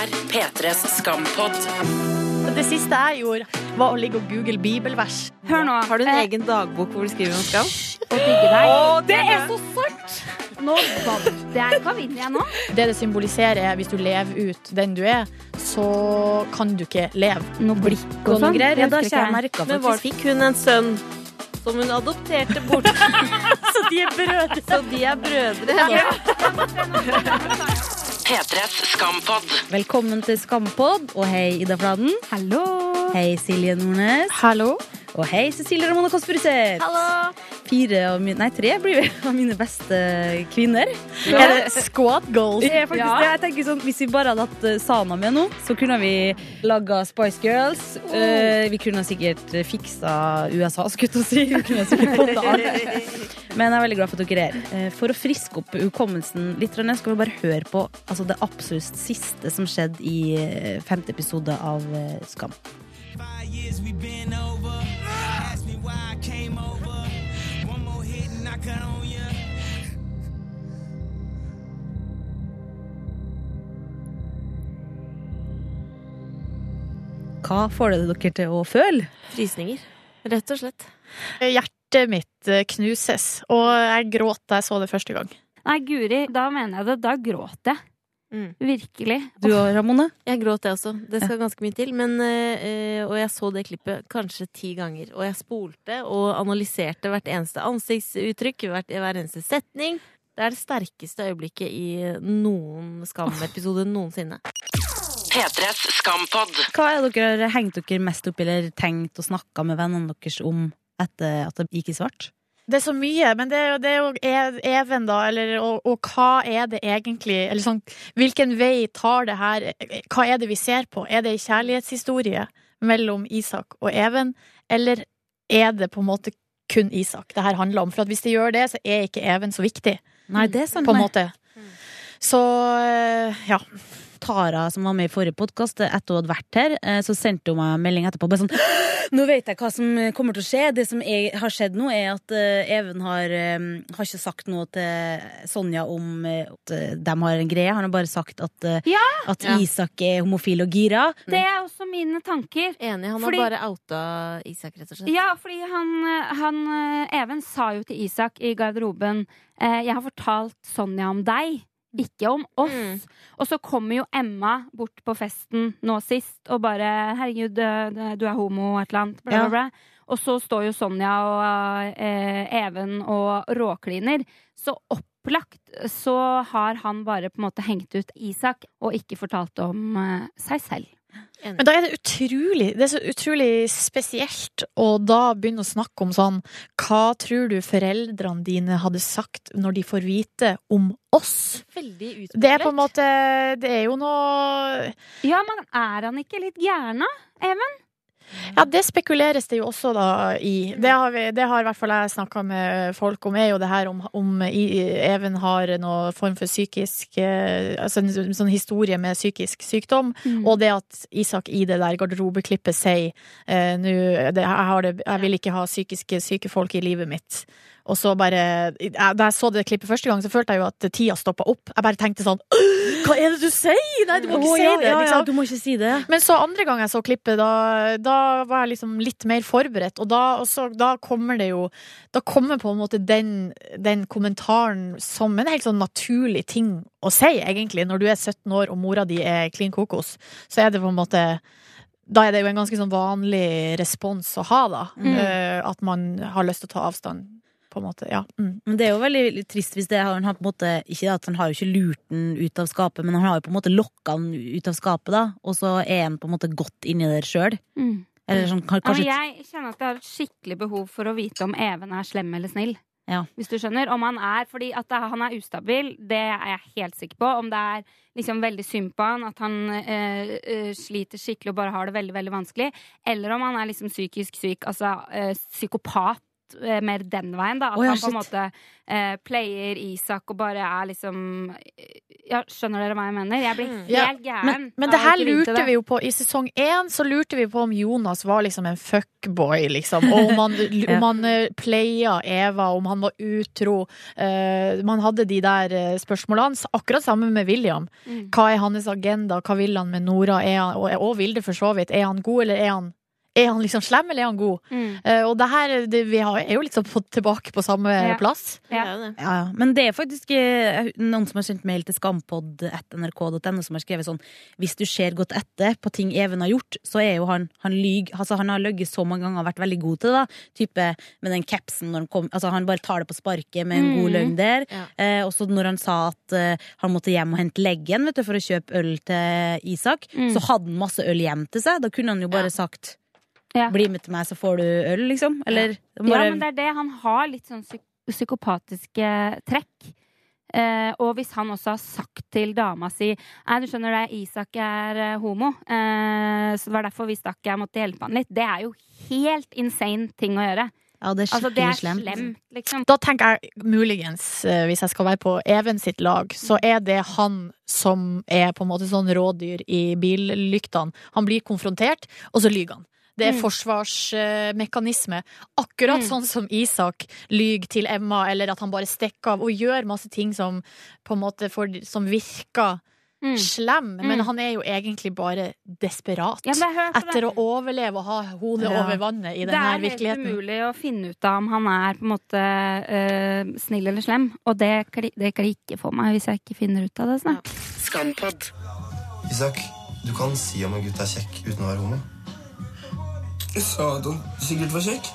er P3s skampod. Det siste jeg gjorde, var å ligge og google bibelvers. Hør nå. Har du en eh, egen dagbok hvor du skriver om skam? Å digge deg. det er så sant! Nå vant jeg. Hva vinner jeg nå? Det det symboliserer, er hvis du lever ut den du er, så kan du ikke leve. Noe blikk Og og noe sånn. greier. Ja, da kommer jeg Men var-. Fikk hun en sønn som hun adopterte bort. Så de er brødre. Så de er brødre nå. P3s skampod. Velkommen til Skampod, og hei Ida Fladen. Hallo. Hei Silje Nordnes. Hallo. Og hei Cecilie Ramona Kåss Furuseth. Hallo. Fire av mine, nei, tre blir vi av mine beste kvinner. Er det squat goals? Det er faktisk Ja. det. Jeg tenker sånn, Hvis vi bare hadde hatt eh, Sana med nå, så kunne vi laga Spice Girls. Eh, vi kunne sikkert eh, fiksa USA, skulle jeg si. Vi kunne sikkert fått det alt. Men jeg er veldig glad for at dere er her. Eh, For å friske opp hukommelsen litt, skal vi bare høre på altså, det absolutt siste som skjedde i eh, femte episode av eh, Skam. Hva får det dere til å føle? Frysninger. Rett og slett. Hjertet mitt eh, knuses, og jeg gråt da jeg så det første gang. Nei, Guri, da mener jeg det. Da gråter jeg. Mm. Virkelig. Du og Ramone? Jeg gråt, jeg også. Det skal ganske mye til. Men, øh, og jeg så det klippet kanskje ti ganger. Og jeg spolte og analyserte hvert eneste ansiktsuttrykk, hvert, hver eneste setning. Det er det sterkeste øyeblikket i noen Skam-episode noensinne. P3s skampod. Hva er dere har hengt dere mest opp i eller tenkt og snakka med vennene deres om etter at det gikk i svart? Det er så mye, men det er jo, det er jo Even, da, eller, og, og hva er det egentlig Eller sånn, hvilken vei tar det her Hva er det vi ser på? Er det en kjærlighetshistorie mellom Isak og Even, eller er det på en måte kun Isak det her handler om? For at hvis det gjør det, så er ikke Even så viktig, Nei, det er sant. på en måte. Så eh, ja. Tara, som var med i forrige podkast, etter hun hadde vært her, eh, så sendte hun meg en melding etterpå. Bare sånn Nå vet jeg hva som kommer til å skje. Det som er, har skjedd nå, er at eh, Even har, eh, har ikke sagt noe til Sonja om at de har en greie. Han har bare sagt at, Ja! at Isak er homofil og gira. Det er også mine tanker. Enig. Han Fordi- har bare outa Isak, rett og slett. Ja, fordi han, han Even sa jo til Isak i garderoben Jeg har fortalt Sonja om deg, ikke om oss. Mm. Og så kommer jo Emma bort på festen nå sist og bare 'Herregud, du- er homo', et eller annet. Bla, bla, bla. Og så står jo Sonja og eh, Even og råkliner. Så opplagt så har han bare på en måte hengt ut Isak og ikke fortalt om eh, seg selv. Men da er det utrolig Det er så utrolig spesielt å da begynne å snakke om sånn Hva tror du foreldrene dine hadde sagt når de får vite om oss? Veldig Det er på en måte Det er jo noe Ja, men er han ikke litt gæren, da? Even? Ja, det spekuleres det jo også da i. Det har, vi, det har i hvert fall jeg snakka med folk om, er jo det her om, om Even har noen form for psykisk eh, Altså en sånn historie med psykisk sykdom. Og det at Isak i det der garderobeklippet sier eh, nå, jeg, jeg vil ikke ha psykiske syke folk i livet mitt. Og så bare Da jeg så det klippet første gang, så følte jeg jo at tida stoppa opp. Jeg bare tenkte sånn Hva er det du sier?! Nei, du må ikke oh, si ja, det! ja, ja, Liksom. du må ikke si det. Men så andre gang jeg så klippet, da, da var jeg liksom litt mer forberedt. Og da, også, da kommer det jo Da kommer på en måte den, den kommentaren som en helt sånn naturlig ting å si, egentlig. Når du er 17 år og mora di er klin kokos, så er det på en måte da er det jo en ganske sånn vanlig respons å ha, da. Mm. Eh, at man har lyst til å ta avstand, på en måte. Ja. Mm. Men det er jo veldig veldig trist hvis det har, han har på en måte Ikke at han har jo ikke lurt den ut av skapet, men han har jo på en måte lokka den ut av skapet, da. Og så er han på en måte godt inni der sjøl. Mm. Eller sånn kanskje... Ja, men jeg kjenner at jeg har et skikkelig behov for å vite om Even er slem eller snill. Ja. Hvis du skjønner. Om han er Fordi at han er ustabil, det er jeg helt sikker på. Om det er liksom veldig synd på han, at han øh, eh, sliter skikkelig og bare har det veldig, veldig vanskelig. Eller om han er liksom psykisk syk, altså øh, psykopat. Gått eh, mer den veien, da. At oh, ja, han på en måte eh, player Isak og bare er liksom Ja, skjønner dere hva jeg mener? Jeg blir helt Ja, gæren. Men, men det her lurte det. vi jo på. I sesong én så lurte vi på om Jonas var liksom en fuckboy, liksom. Og om han, om han eh, playa Eva, om han var utro. Uh, man hadde de der eh, spørsmålene. Akkurat sammen med William. Mm. Hva er hans agenda? Hva vil han med Nora? Er han, og, og Vilde, for så vidt. Er han god, eller er han, er han liksom slem, eller er han god? Mm. Uh, og det her det, vi har, er jo liksom fått tilbake på samme Ja. plass. Er. Ja, ja. Men det er faktisk eh, noen som har sendt mail til skampod.nrk.no som har skrevet sånn Hvis du ser godt etter på ting Even har gjort, så er jo han Han lyg, altså han har løyet så mange ganger og vært veldig god til det. da Type med den capsen når han kom Altså han bare tar det på sparket med en god Mhm. løgn der. Ja. og så når han sa at han måtte hjem og hente leggen vet du, for å kjøpe øl til Isak, Mm. så hadde han masse øl hjem til seg. Da kunne han jo bare Ja. sagt Ja. 'bli med til meg, så får du øl', liksom. Eller Ja, bare men det er det. Han har litt sånn psyk psykopatiske trekk. Eh, og hvis han også har sagt til dama si Nei, du skjønner det, Isak er eh, homo, eh, så det var derfor vi stakk, jeg måtte hjelpe han litt. Det er jo helt insane ting å gjøre. Ja, det er Altså, det er slemt. slemt, liksom. Da tenker jeg muligens, eh, hvis jeg skal være på Even sitt lag, så er det han som er på en måte sånn rådyr i billyktene. Han blir konfrontert, og så lyver han. Det er Mm. forsvarsmekanisme. Akkurat Mm. sånn som Isak lyver til Emma, eller at han bare stikker av og gjør masse ting som på en måte for, som virker Mm. slem, men Mm. han er jo egentlig bare desperat. Ja, Etter det. å overleve og ha hodet Ja. over vannet i Det er helt umulig å finne ut av om han er på en måte eh, snill eller slem. Og det, det klikker for meg hvis jeg ikke finner ut av det snart. Skampod. Isak, du kan si om en gutt er kjekk uten å være homo. Jeg sa at han sikkert var kjekk.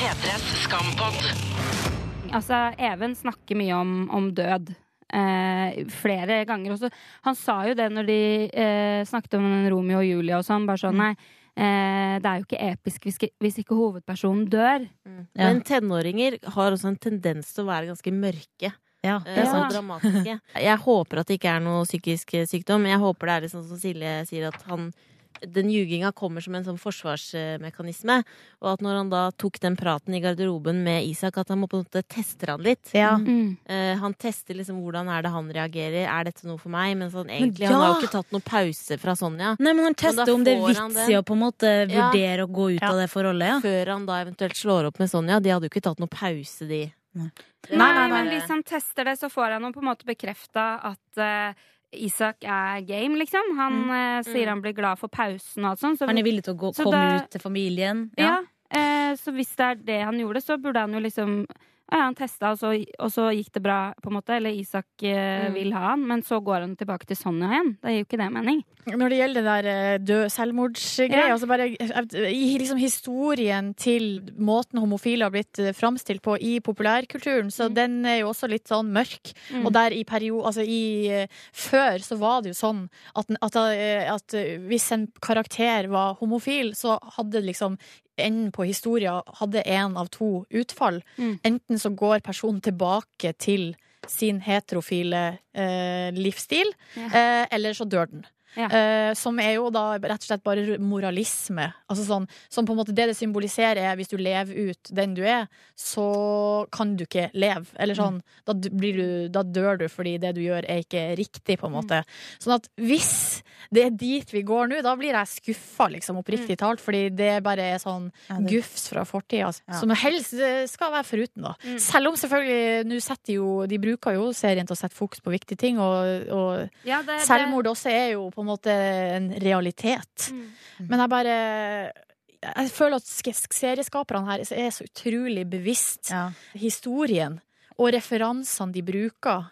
P3s Skampod. Altså, Even snakker mye om, om død. Eh, flere ganger også. Han sa jo det når de eh, snakket om Romeo og Julie og sånn. Bare sånn, nei, eh, det er jo ikke episk hvis hvis ikke hovedpersonen dør. Ja. Men tenåringer har også en tendens til å være ganske mørke. Ja, det er Ja. sant. Dramatiske. Jeg håper at det ikke er noe psykisk sykdom. Jeg håper det er litt sånn som Silje sier, at han den ljuginga kommer som en sånn forsvarsmekanisme. Og at når han da tok den praten i garderoben med Isak, at han må på en måte tester han litt. Ja. Mm. Eh, han tester liksom hvordan er det han reagerer. Er dette noe for meg? Men sånn, egentlig, ja! han har jo ikke tatt noen pause fra Sonja. Nei, men han tester om det er vits i å på en måte Ja. vurdere å gå ut Ja. av det forholdet. Ja. Før han da eventuelt slår opp med Sonja. De hadde jo ikke tatt noen pause, de. Nei. Nei, Nei, nei, men hvis han tester det, så får han jo på en måte bekrefta at eh, Isak er game, liksom. Han eh, sier han blir glad for pausen og alt sånt. Så, Han er villig til å gå, komme da- ut til familien. ja. eh, så hvis det er det han gjorde, så burde han jo liksom ja, han testa, og så, og så gikk det bra, på en måte. Eller Isak eh, Mm. vil ha han. Men så går han tilbake til Sonja igjen. Da gir jo ikke det mening. Når det gjelder det der eh, død selvmordsgreia, Ja. altså bare eh, i liksom historien til måten homofile har blitt framstilt på i populærkulturen, så den er jo også litt sånn mørk. Mm. Og der i periode, altså i Før så var det jo sånn at, at, at hvis en karakter var homofil, så hadde liksom enden på historien hadde én av to utfall. Mm. Enten så går personen tilbake til sin heterofile eh, livsstil, Ja. eh, eller så dør den. Ja. Eh, som er jo da rett og slett bare moralisme. Altså sånn, som på en måte det det symboliserer, er hvis du lever ut den du er, så kan du ikke leve. Eller sånn, da, blir du, da dør du fordi det du gjør er ikke riktig, på en måte. Sånn at hvis det er dit vi går nå, da blir jeg skuffa, liksom, oppriktig talt, fordi det bare er sånn Ja, det- gufs fra fortida, altså, Ja. som helst skal være foruten, da. Mm. Selv om selvfølgelig nå setter jo De bruker jo serien til å sette fokus på viktige ting, og, og Ja, det, Selvmord også er jo på en måte en realitet. Mm. Men jeg bare Jeg føler at serieskaperne her er så utrolig bevisst Ja. historien og referansene de bruker,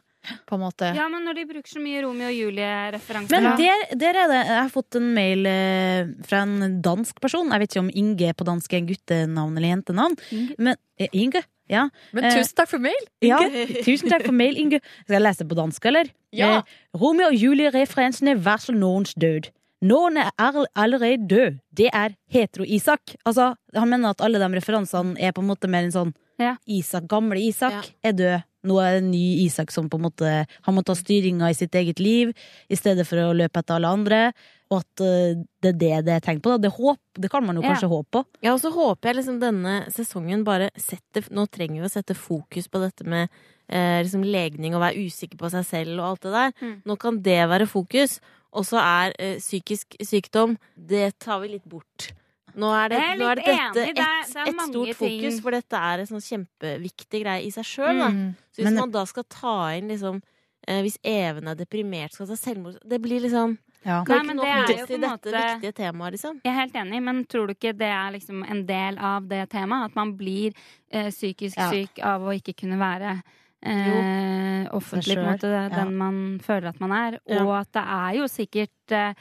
på en måte. Ja, men når de bruker så mye Romeo og Julie-referanser Men der, der er det Jeg har fått en mail eh, fra en dansk person. Jeg vet ikke om Inge på dansk er guttenavn eller jentenavn. Inge? Men, eh, Inge? Ja. Men Eh, tusen takk for mail! ja. Tusen takk for mail, Inge. Skal jeg lese på dansk, eller? Ja. Eh, Romeo og Julie-referensene varsler noens død. Noen er allerede død. Det er hetero-Isak. Altså, han mener at alle de referansene er på en måte mer en sånn Ja. Isak, gamle Isak, er død. Nå er det en ny Isak som på en måte Han må ta styringa i sitt eget liv i stedet for å løpe etter alle andre. Og at eh, det er det det er tegn på. Da. Det, håp, det kan man jo Ja. kanskje håpe på. Ja, og så håper jeg liksom denne sesongen bare setter Nå trenger vi å sette fokus på dette med eh, liksom legning og være usikker på seg selv og alt det der. Mm. Nå kan det være fokus. Og så er eh, psykisk sykdom Det tar vi litt bort. Nå er det, nå er det dette et mange stort fokus, for dette er en sånn kjempeviktig greie i seg sjøl. Mm. Så hvis Men- man da skal ta inn liksom eh, Hvis Even er deprimert, skal ta selvmord Det blir liksom Ja. Nei, men det er jo på en måte- viktige temaet, liksom. Jeg er helt enig, men tror du ikke det er liksom en del av det temaet? At man blir eh, psykisk Ja. syk av å ikke kunne være eh, offentlig, på en måte, den ja. man føler at man er. Og at det er jo sikkert eh,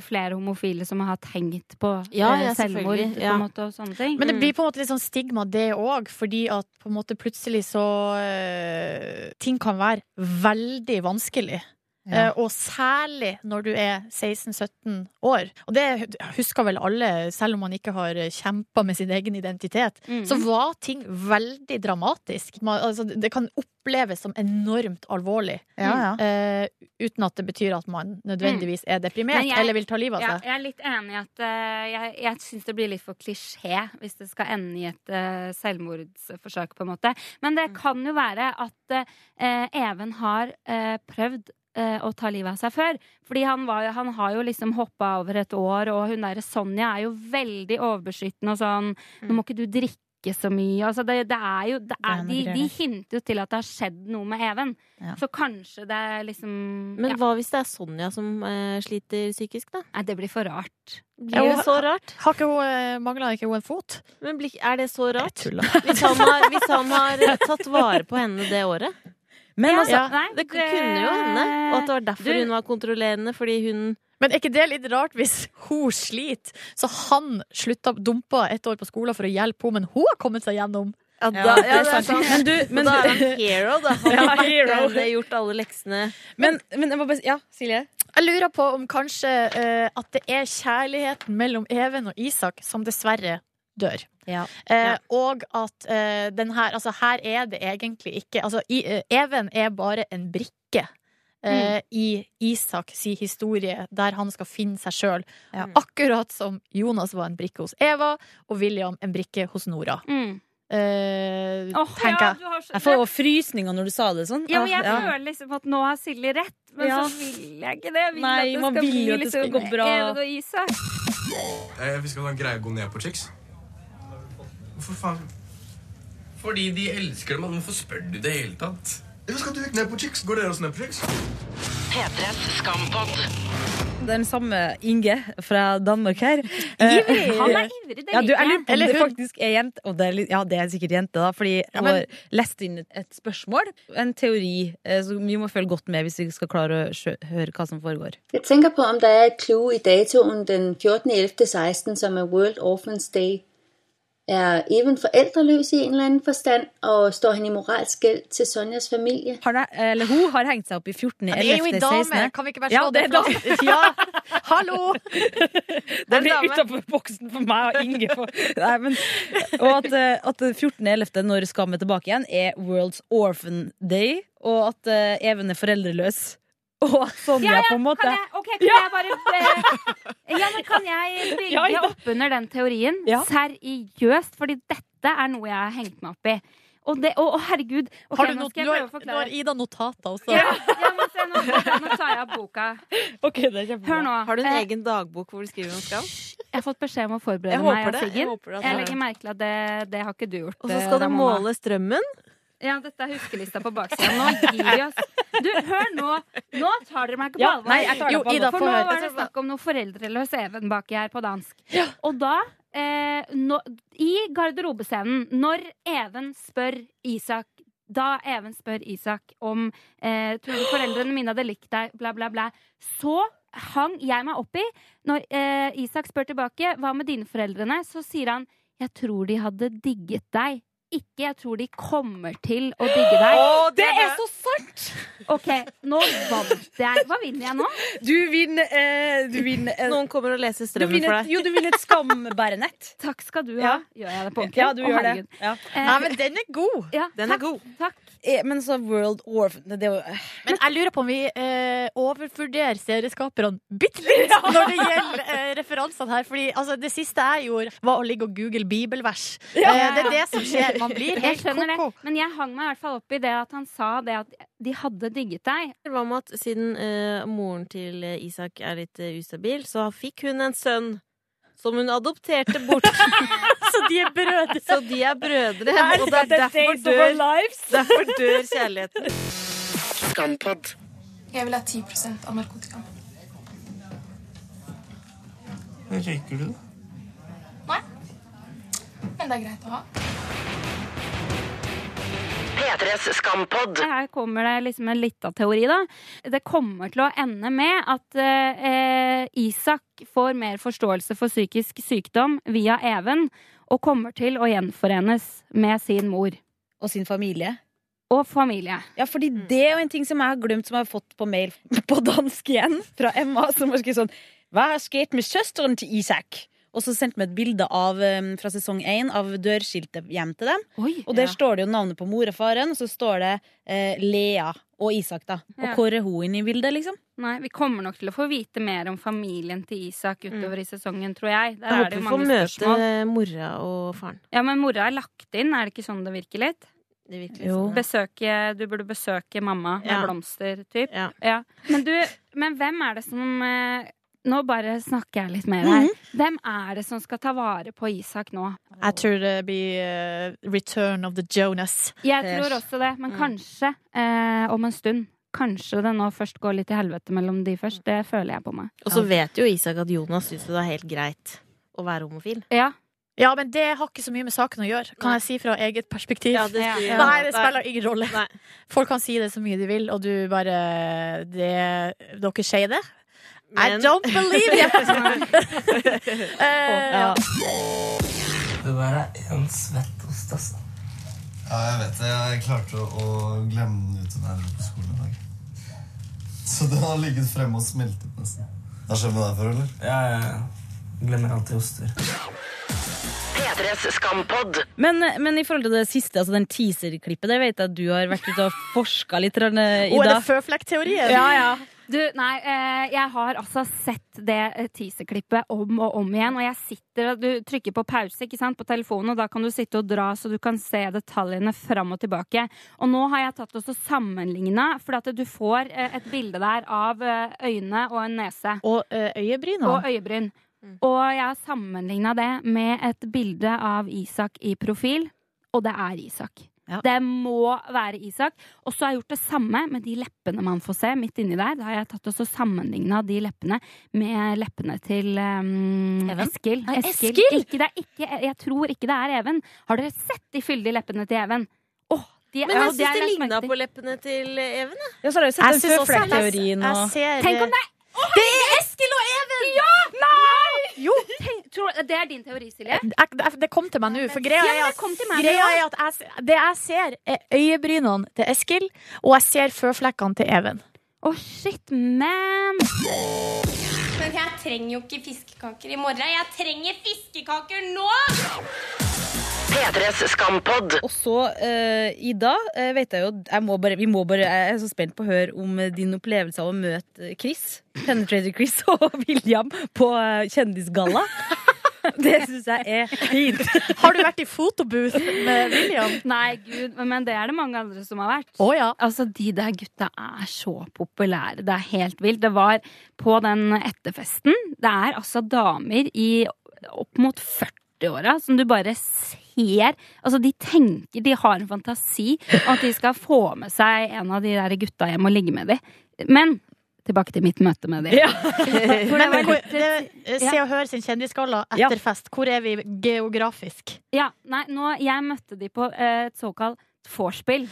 flere homofile som har tenkt på Ja, eh, ja, selvmord ja. på måte, og sånne ting. Men det Mm. blir på en måte litt sånn stigma, det òg, fordi at på en måte plutselig så eh, Ting kan være veldig vanskelig. Ja. Eh, og særlig når du er 16-17 år. Og det husker vel alle, selv om man ikke har kjempa med sin egen identitet. Mm. Så var ting veldig dramatisk. Man, altså, det kan oppleves som enormt alvorlig. Ja, ja. Uh, uten at det betyr at man nødvendigvis er deprimert jeg- eller vil ta livet av Ja, seg. jeg er litt enig i at uh, jeg, jeg syns det blir litt for klisjé hvis det skal ende i et uh, selvmordsforsøk, på en måte. Men det kan jo være at Even har prøvd å ta livet av seg før. Fordi han, var, han har jo liksom hoppa over et år, og hun derre Sonja er jo veldig overbeskyttende og sånn Nå må ikke du drikke så mye. Altså det, det er jo det er, de, de hinter jo til at det har skjedd noe med Even. Ja. Så kanskje det er liksom Men ja. hva hvis det er Sonja som eh, sliter psykisk, da? Nei, det blir for rart. Blir det så rart? Har ikke hun, eh, mangla ikke hun en fot? Men blir, er det så Jeg rart? tuller. Hvis han, har, hvis han har eh, tatt vare på henne det året? Men Ja, altså, Ja. nei, Det kunne jo hende. Og at det var derfor Du- hun var kontrollerende. Fordi hun Men er ikke det litt rart hvis hun sliter, så han slutta dumpa et år på skolen for å hjelpe henne, men hun har kommet seg gjennom? Ja, Ja, det er sant. Men du, Men men, da er han hero, da. Han Ja, har henne, gjort alle leksene. men, men jeg må bare Ja, Silje? Jeg lurer på om kanskje uh, at det er kjærligheten mellom Even og Isak som dessverre dør. Ja. Eh, Og at eh, den her Altså, her er det egentlig ikke Altså, i, eh, Even er bare en brikke. Mm. I Isak si historie, der han skal finne seg sjøl. Ja. Akkurat som Jonas var en brikke hos Eva, og William en brikke hos Nora. Mm. Eh, oh, tenker ja, jeg. du så- Jeg får jo frysninger når du sa det sånn. Ja, men jeg Ja. føler liksom at nå har Silje rett, men Ja. så vil jeg ikke det. Jeg vil Nei, at det man skal vil bli jo at det skal liksom gå bra. Even og Isak. Eh, vi skal ha en greie å gå ned på chicks. Hvorfor faen? Fordi de elsker det, men hvorfor spør du det i hele tatt? Hvorfor skal du ikke ned på chicks? Går dere også ned på chicks? P3s Skampod. Den samme Inge fra Danmark her. Ivrig! Han er ivrig, det Ja, du, jeg Eller det faktisk er jente. Og det er, ja, det er sikkert jente, da. Fordi Ja, hun har lest inn et, et spørsmål. En teori. eh, Så vi må følge godt med hvis vi skal klare å høre hva som foregår. Jeg tenker på, om det er et clue i datoen den 14.11.16, som er World Orphans Day. Er Even forældreløs i en eller anden forstand, og står han i moralsk gæld til Sonjas familie? Har det, eller hun har hengt seg opp i 14. Ja, Det er jo 11. ei dame! Kan vi ikke bare Ja, slå det det er fast? Ja! Hallo! Det blir utafor boksen for meg og Inge. For, nei, men, og at, eh, at 14.11., når Skam er tilbake igjen, er World's Orphan Day. Og at eh, Even er foreldreløs. Og Sonja Ja, ja, på en måte Kan jeg, ok, kan jeg bare eh, Ja, men kan jeg bygge Ja, ja. opp under den teorien? Ja. Seriøst, fordi dette er noe jeg har hengt meg opp i. Og det, å, å, herregud. Okay, Har du nå skal jeg prøve å har- har Ida notater også. Ja, ja, men se, nå, nå tar jeg av boka. Okay, det er. Hør nå. Har du en Eh, egen dagbok hvor du skriver om skam? Jeg har fått beskjed om å forberede Jeg meg håper det. Jeg Siggen. håper det, Jeg altså. legger merke til at det, det har ikke du gjort. Og så eh, skal du måle strømmen. Ja, dette er huskelista på baksida. Nå gir vi oss. Du, hør nå! Nå tar dere meg ikke på Ja, alvor. nei, jeg tar deg på alvor. For nå var det snakk om noe foreldreløs Even baki her på dansk. Og da, eh, nå, i garderobescenen, når Even spør Isak da Even spør Isak om eh, Tror du foreldrene mine hadde likt deg, bla, bla, bla. Så hang jeg meg opp i. Når eh, Isak spør tilbake hva med dine foreldrene, så sier han jeg tror de hadde digget deg. Ikke. Jeg tror de kommer til å digge deg. det er så sant! Ok, nå vant jeg. Hva vinner jeg nå? Du vinner, eh, du vinner eh, Noen kommer og leser strømmen vinner, for deg. Jo, du vinner et skambærenett. Takk skal du Ja. ha. Gjør jeg det på ordentlig? Ja, du oh, gjør det. Ja. Eh, Nei, men den er god. ja, Den er god. Takk. Eh, Men så World War det, det, er Men jeg lurer på om vi eh, overvurderer serieskaperne bitte litt når det gjelder eh, referansene her. Fordi altså, det siste jeg gjorde, var å ligge og google bibelvers. Eh, det er det som skjer. Man blir helt ko-ko. men jeg hang meg i hvert fall opp i det at han sa det at de hadde digget deg. Hva med at siden eh, moren til eh, Isak er litt eh, ustabil, så fikk hun en sønn som hun adopterte bort. Så de er brødre. Så de er brødre, og det er derfor dør, derfor dør kjærligheten. Skampod. Jeg vil ha 10% av narkotikaen. Røyker du? Nei. Men det er greit å ha. P3s Skampod. Her kommer det liksom en lita teori, da. Det kommer til å ende med at eh, Isak får mer forståelse for psykisk sykdom via Even, og kommer til å gjenforenes med sin mor Og sin familie. og familie. Ja, fordi det er jo en ting som jeg har glemt, som jeg har fått på mail på dansk igjen, fra Emma, som har skrevet sånn Hva har skjedd med søsteren til Isak? Og så sendte vi et bilde av, fra sesong én av dørskiltet hjem til dem. Oi, Og der Ja. står det jo navnet på mor og faren, og så står det eh, Lea og Isak, da. Og Ja. hvor er hun inne i bildet, liksom? Nei, Vi kommer nok til å få vite mer om familien til Isak utover i sesongen, tror jeg. Der Jeg er håper det vi får møte mora og faren. Ja, Men mora er lagt inn, er det ikke sånn det virker litt? Det virker Jo. sånn. Besøke, du burde besøke mamma med Ja. blomster, typ. Ja. Ja. Men du, men hvem er det som eh, Nå bare snakker jeg litt mer her. Mhm. Hvem er det som skal ta vare på Isak nå? Jeg tror det blir uh, Return of the Jonas. Jeg tror også det, men Mm. kanskje uh, om en stund. Kanskje det nå først går litt i helvete mellom de først. Det føler jeg på meg. Og så vet jo Isak at Jonas syns det er helt greit å være homofil. Ja, Ja, men det har ikke så mye med saken å gjøre, kan jeg si fra eget perspektiv. Ja, det Ja. Nei, det spiller ingen rolle. Nei. Folk kan si det så mye de vil, og du bare det, Dere sier det? I don't believe you! uh, Ja. Det der er en svett ost, altså. Ja, jeg vet det. Jeg klarte å, å glemme den ute da jeg dro på skolen i dag. Så den har ligget fremme og smeltet nesten. Det har skjedd med deg før, eller? Ja, jeg glemmer alltid oster. Men, men i forhold til det siste, altså den teaser-klippet, det vet jeg at du har vært ute og forska litt, i eh, Oh, er det det føflekkteorien? Ja, ja. Du, nei, eh, jeg har altså sett det eh, teaserklippet om og om igjen. Og jeg sitter og du trykker på pause ikke sant, på telefonen, og da kan du sitte og dra så du kan se detaljene fram og tilbake. Og nå har jeg tatt også sammenligna, for at du får eh, et bilde der av øyne og en nese. Og øyebryn øyebrynene. Og øyebryn. Og jeg har sammenligna det med et bilde av Isak i profil, og det er Isak. Ja. Det må være Isak. Og så har jeg gjort det samme med de leppene man får se midt inni der. Da har jeg tatt og sammenligna de leppene med leppene til um, Eskil. Nei, Eskil! Ikke, det er ikke, jeg tror ikke det er Even. Har dere sett de fyldige leppene til Even? Åh, de, Men jeg syns er det lagt ligna på leppene til Even. jeg. Ja, så har jeg den også jeg, jeg og ser Tenk om det er Det er Eskil og Even! Ja! Nei! Jo! Tenk, tror, det er din teori, Silje? Jeg- Det det kom til meg nå, for greia er det at, greia er at jeg, det jeg ser, er øyebrynene til Eskil, og jeg ser føflekkene til Even. Å, shit, man! Men jeg trenger jo ikke fiskekaker i morgen. Jeg trenger fiskekaker nå! P3s Skampod. Og så, uh, Ida, uh, vet jeg jo jeg må bare, Vi må bare, Jeg er så spent på å høre om eh, din opplevelse av å møte Chris, Penetrator Chris og William på uh, Kjendisgalla. Det syns jeg er fint. Har du vært i fotobooth med William? Nei, gud, men det er det mange andre som har vært. Oh, ja. Altså, De der gutta er så populære. Det er helt vilt. Det var på den etterfesten. Det er altså damer i opp mot 40-åra som du bare ser Altså, de tenker, de har en fantasi om at de skal få med seg en av de der gutta hjem og ligge med dem. Men tilbake til mitt møte med dem. Ja. Men var hvor, det, Se og Hør sin kjendisgalla etter fest. Hvor er vi geografisk? Ja, nei, nå, jeg møtte de på eh, et såkalt vorspiel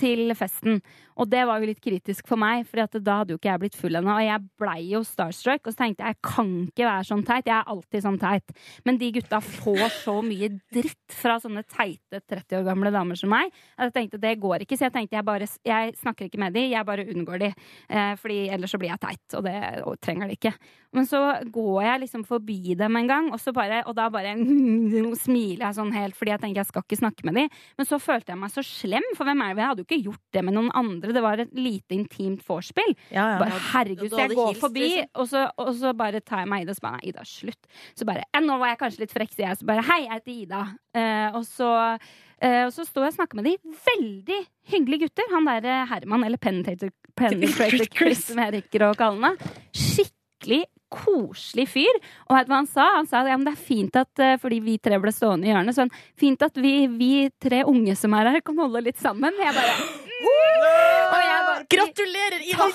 til festen. Og det var jo litt kritisk for meg, for da hadde jo ikke jeg blitt full ennå. Og jeg blei jo starstruck, og så tenkte jeg jeg kan ikke være sånn teit. Jeg er alltid sånn teit. Men de gutta får så mye dritt fra sånne teite 30 år gamle damer som meg. at Jeg tenkte det går ikke, så jeg tenkte jeg bare Jeg snakker ikke med de, jeg bare unngår de. Eh, fordi ellers så blir jeg teit, og det og trenger de ikke. Men så går jeg liksom forbi dem en gang, og, så bare, og da bare smiler jeg sånn helt fordi jeg tenker jeg skal ikke snakke med de. Men så følte jeg meg så slem, for hvem er det? Jeg hadde jo ikke gjort det med noen andre. Det var et lite intimt vorspiel. Ja, ja. Bare, herregud, så jeg går hilst, forbi, liksom. og så, og så bare tar jeg meg Ida og så bare Nei, Ida, slutt. Så bare ja, Nå var jeg kanskje litt frekk, sier jeg. Så bare Hei, jeg heter Ida. Uh, og så uh, og så står jeg og snakker med de. Veldig hyggelige gutter. Han der eh, Herman, eller Penetrator, Penetrator Chris, som jeg rekker å kalle han. Skikkelig koselig fyr. Og vet du hva han sa? Han sa ja, men det er fint at eh, Fordi vi tre ble stående i hjørnet. så Sånn, fint at vi, vi tre unge som er her, kan holde litt sammen. Jeg bare Og jeg bare Gratulerer! High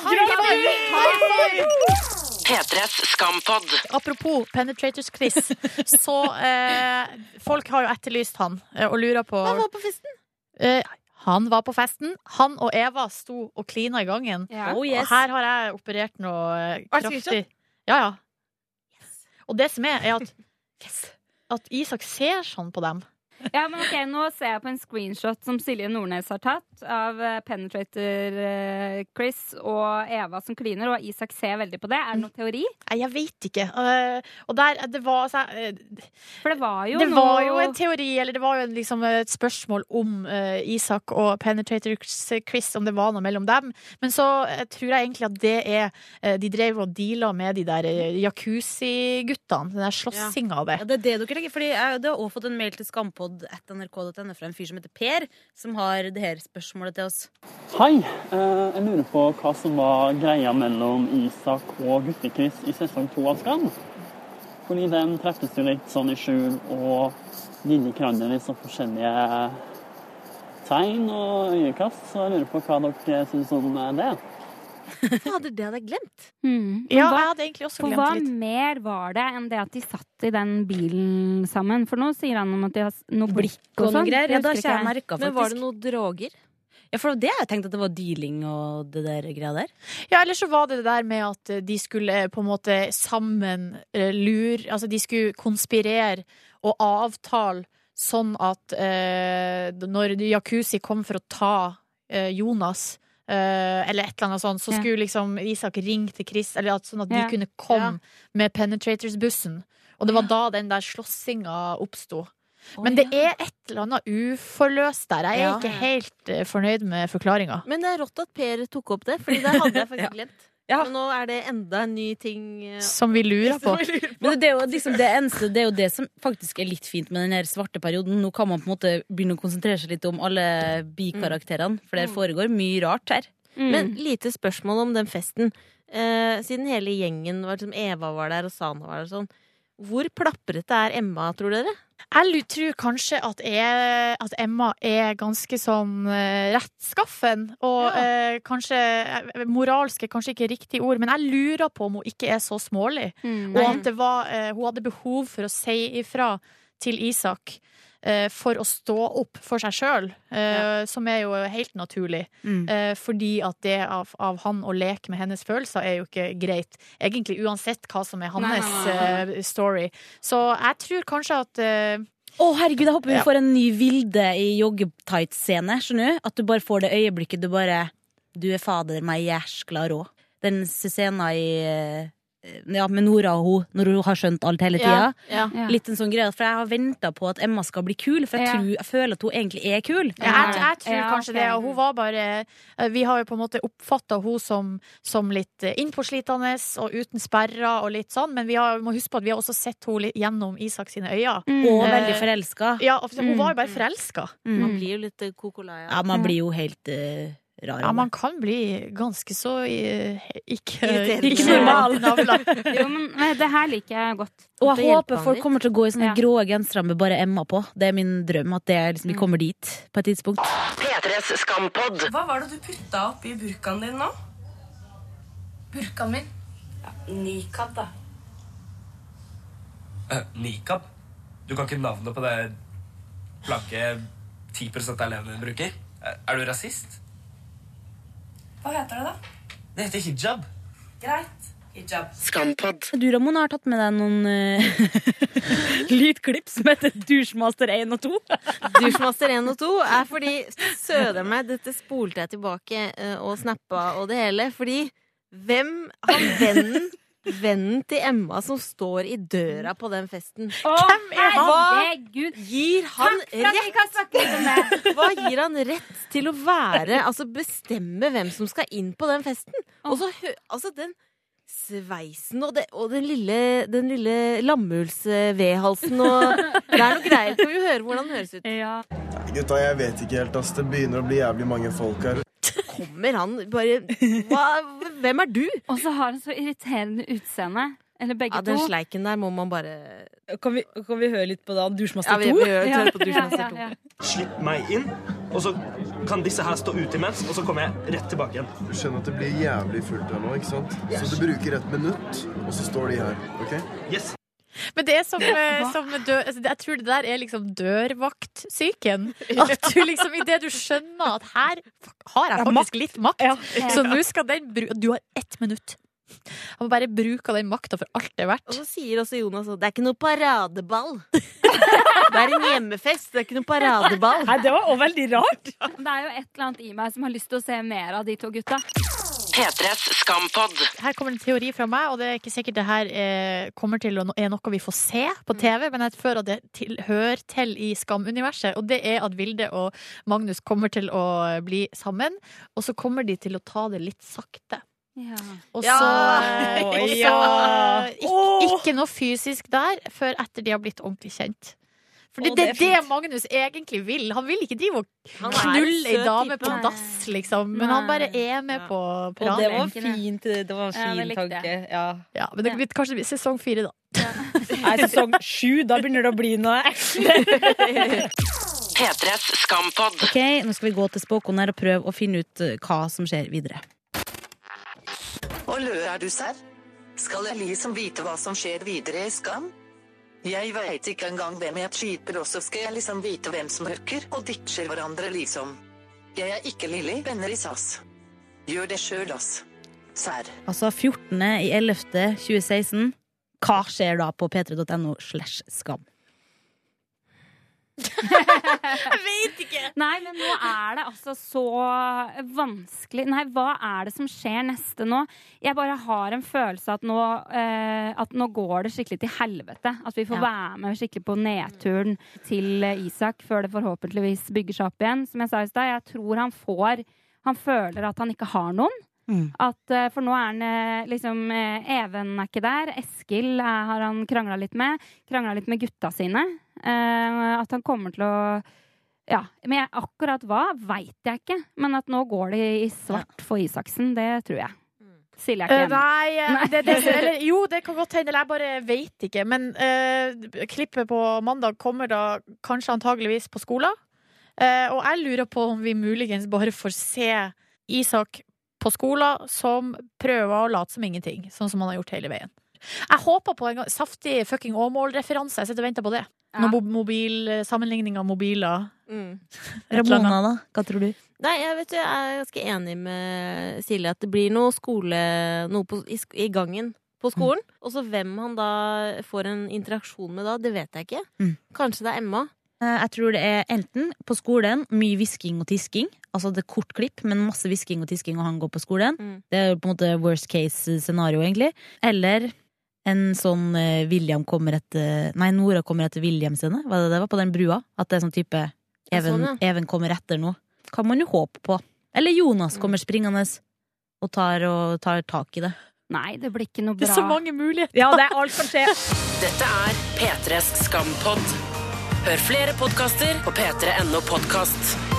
five! P3s skampod. Apropos Penetrators Chris, så eh, Folk har jo etterlyst han eh, og lurer på Han var på festen! Eh, han var på festen. Han og Eva sto og klina i gangen. Ja. Oh, yes. Og her har jeg operert noe eh, kraftig. Ja, ja. Og det som er, er at At Isak ser sånn på dem. Ja, men ok, Nå ser jeg på en screenshot som Silje Nordnes har tatt av eh, Penetrator eh, Chris og Eva som kliner, og Isak ser veldig på det. Er det noen teori? Nei, jeg vet ikke. Eh, og der, det var altså, eh, For det var jo Det noe var jo en teori, eller det var jo liksom, et spørsmål om Isak og Penetrator Chris, om det var noe mellom dem. Men så tror jeg egentlig at det er De drev og deala med de der jacuzzi-guttene. Den der slåssinga av det. Ja, det er det dere tenker. Fordi jeg hadde også fått en mail til skampod.nrk.no fra en fyr som heter Per, som har det her spørsmålet til oss. Hei, eh, jeg lurer på hva som var greia mellom Isak og Gutte-Chris i sesong to av Skam. Fordi de treffes jo litt sånn i skjul og vinner krangler i så forskjellige tegn og øyekast, så jeg lurer på hva dere syns om det. Fader, det hadde jeg glemt. Mm. Ja, hva, jeg hadde egentlig også glemt hva det Hva mer var det enn det at de satt i den bilen sammen? For nå sier han om at de har noe blikk og Og sånn. Ja, da ikke jeg merka faktisk. Men var det noen noe droger? Ja, for det har jeg tenkt at det var dealing og det der greia der. Ja, eller så var det det der med at de skulle eh, på en måte sammen eh, lure Altså de skulle konspirere og avtale sånn at eh, når Jacuzzi kom for å ta eh, Jonas eller et eller annet sånt, så skulle liksom Isak ringe til Chris, eller at, sånn at de Ja. kunne komme med Penetrators-bussen. Og det var da den der slåssinga oppsto. Men det er et eller annet uforløst der. Jeg er Ja. ikke helt eh, fornøyd med forklaringa. Men det er rått at Per tok opp det, Fordi det hadde jeg faktisk glemt. Ja. Men nå er det enda en ny ting eh, Som vi lurer på. vi lurer på. Men det er jo liksom det eneste Det er jo det som faktisk er litt fint med den her svarte perioden. Nå kan man på en måte begynne å konsentrere seg litt om alle bikarakterene, for det foregår mye rart her. Mm. Men lite spørsmål om den festen. Eh, siden hele gjengen var liksom Eva var der og Sana var der og sånn. Hvor plaprete er Emma, tror dere? Jeg tror kanskje at, jeg, at Emma er ganske sånn eh, rettskaffen. Og eh, kanskje eh, Moralsk er kanskje ikke riktig ord, men jeg lurer på om hun ikke er så smålig. Mm. Og at det var, eh, hun hadde behov for å si ifra til Isak for å stå opp for seg sjøl, eh, som er jo helt naturlig. Mm. Eh, fordi at det av, av han å leke med hennes følelser er jo ikke greit. Egentlig uansett hva som er hans Nei, nei, nei, eh, story. Så jeg tror kanskje at eh, Å, herregud, jeg håper vi Ja. får en ny Vilde i joggetights-scene. Skjønner du? At du bare får det øyeblikket du bare Du er fader meg jæskla rå. Den scenen i eh, Ja, med Nora og hun, når hun har skjønt alt hele tida. Ja. Ja. Litt en sånn greie, For jeg har venta på at Emma skal bli kul, for jeg, Ja. tror, jeg føler at hun egentlig er kul. Ja, jeg, jeg tror Ja, kanskje det. Og hun var bare eh, Vi har jo på en måte oppfatta hun som, som litt eh, innpåslitende og uten sperrer og litt sånn, men vi har, må huske på at vi har også sett henne litt gjennom Isak sine øyne. Mm. Og Eh, veldig forelska. Ja, hun Mm. var jo bare forelska. Man blir jo litt kokolai kokolaya. Ja, man blir jo helt eh, rar. Ja, man kan bli ganske så eh, ikke, ikke normal. Jo, men eh, det her liker jeg godt. Og jeg håper folk kommer til å gå i sånne Ja. grå gensere med bare Emma på. Det er min drøm. At det, liksom, vi kommer dit på et tidspunkt. P3s skampod. Hva var det du putta oppi burkaen din nå? Burkaen min. Nikab, da. Eh, nikab? Du kan ikke navnet på det blanke 10 av elevene bruker? Er, er du rasist? Hva heter det, da? Det heter hijab. Greit. Hijab. Skampod. Du Ramona har tatt med deg noen uh, lydklipp som heter Dusjmaster 1 og 2. Dusjmaster 1 og 2 er fordi Søder meg, dette spolte jeg tilbake uh, og snappa og det hele. Fordi hvem Han vennen Vennen til Emma som står i døra på den festen. Hvem er han? Hva gir han det. Hva gir han rett til å være Altså bestemme hvem som skal inn på den festen? Og så hø- Altså, den sveisen og, det, og den lille, den lille lammehullsvedhalsen og Det er noe greier. Kan vi høre hvordan det høres ut? Gutta, jeg vet ikke helt, ass. Det begynner å bli jævlig mange folk her. Kommer han bare hva, Hvem er du? Og så har han så irriterende utseende. Eller begge Ja, Den to. sleiken der må man bare Kan vi, kan vi høre litt på da Ja, Douchemaster 2? vi- vi hører- på Dusjmaster Douchemaster ja, 2. ja. Slipp meg inn, og så kan disse her stå ute imens, og så kommer jeg rett tilbake igjen. Du skjønner at det blir jævlig fullt her nå, ikke sant? Så du bruker et minutt, og så står de her, ok? Yes. Men det er som, eh, som dø, altså, Jeg tror det der er liksom dørvaktsyken. At du liksom idet du skjønner at her har jeg faktisk litt makt, så nå skal den bru Du har ett minutt. Han bare bruke den makta for alt det er Og så sier også Jonas at det er ikke noe paradeball. Det er en hjemmefest, det er ikke noe paradeball. Nei, det var også veldig rart. Det er jo et eller annet i meg som har lyst til å se mer av de to gutta. P3s Skampod. Her kommer en teori fra meg, og det er ikke sikkert det her eh, kommer til å er noe vi får se på TV, men jeg føler at det til, hører til i Skam-universet, og det er at Vilde og Magnus kommer til å bli sammen, og så kommer de til å ta det litt sakte. Ja. Og så, Ja! eh, og så Ja! ikke, ikke noe fysisk der før etter de har blitt ordentlig kjent. For det, det det er det. Magnus egentlig vil. Han vil ikke drive og er knulle ei dame type. på dass, liksom. Men han bare er med på Og det var fint. Det var en Ja, det fin likte tanke. Ja. Ja, men det blir kanskje sesong fire, da. Nei, sesong sju, da begynner det å bli noe P3s Skampod. Ok, Nå skal vi gå til spåkoner og prøve å finne ut eh, hva som skjer videre. Og lø er du serr? Skal liksom vite hva som skjer videre i Skam? Jeg veit ikke engang hvem jeg cheater, og så skal jeg liksom vite hvem som hooker og ditcher hverandre, liksom. Jeg er ikke Lilly, venner i SAS. Gjør det sjøl, ass. Serr. Altså 14. i 11. 2016. Hva skjer da på p3.no slash skam? Jeg vet ikke! Nei, men nå er det altså så vanskelig Nei, hva er det som skjer neste nå? Jeg bare har en følelse at nå, eh, at nå går det skikkelig til helvete. At vi får Ja. være med skikkelig på nedturen til Isak før det forhåpentligvis bygger seg opp igjen. Som jeg sa i stad, jeg tror han får Han føler at han ikke har noen. Mm. At, eh, for nå er han eh, liksom eh, Even er ikke der. Eskil har han krangla litt med. Krangla litt med gutta sine. Uh, at han kommer til å Ja. Men jeg, akkurat hva veit jeg ikke. Men at nå går det i svart for Isaksen, det tror jeg. Silje er ikke enig. nei, eh, det, det, eller, jo, det kan godt hende. Eller jeg bare veit ikke. Men uh, klippet på mandag kommer da kanskje antageligvis på skolen. Eh, og jeg lurer på om vi muligens bare får se Isak på skolen som prøver å late som ingenting. Sånn som han har gjort hele veien. Jeg håper på en gang, saftig fucking Åmål-referanse. Jeg sitter og venter på det. Ja. mo- mobil, sammenligning av mobiler. Mm. Ramona, da? Hva tror du? Nei, jeg vet jeg er ganske enig med Silje at det blir noe skole Noe på, i, i gangen på skolen. Og så hvem han da får en interaksjon med da, det vet jeg ikke. Mm. Kanskje det er Emma. Eh, Jeg tror det er enten på skolen mye hvisking og tisking. Altså det er kort klipp, men masse hvisking og tisking, og han går på skolen. Mm. Det er på en måte worst case scenario, egentlig. Eller en sånn eh, William kommer etter Nei, Nora kommer etter William sine. Hva det det var? På den brua. At det er sånn type Even, sånn, ja. Even kommer etter nå. Kan man jo håpe på. Eller Jonas kommer springende og tar, og tar tak i det. Nei, det blir ikke noe Det er så mange muligheter. Ja, det er alt som skjer. Dette er P3s Skampod. Hør flere podkaster på p3.no podkast.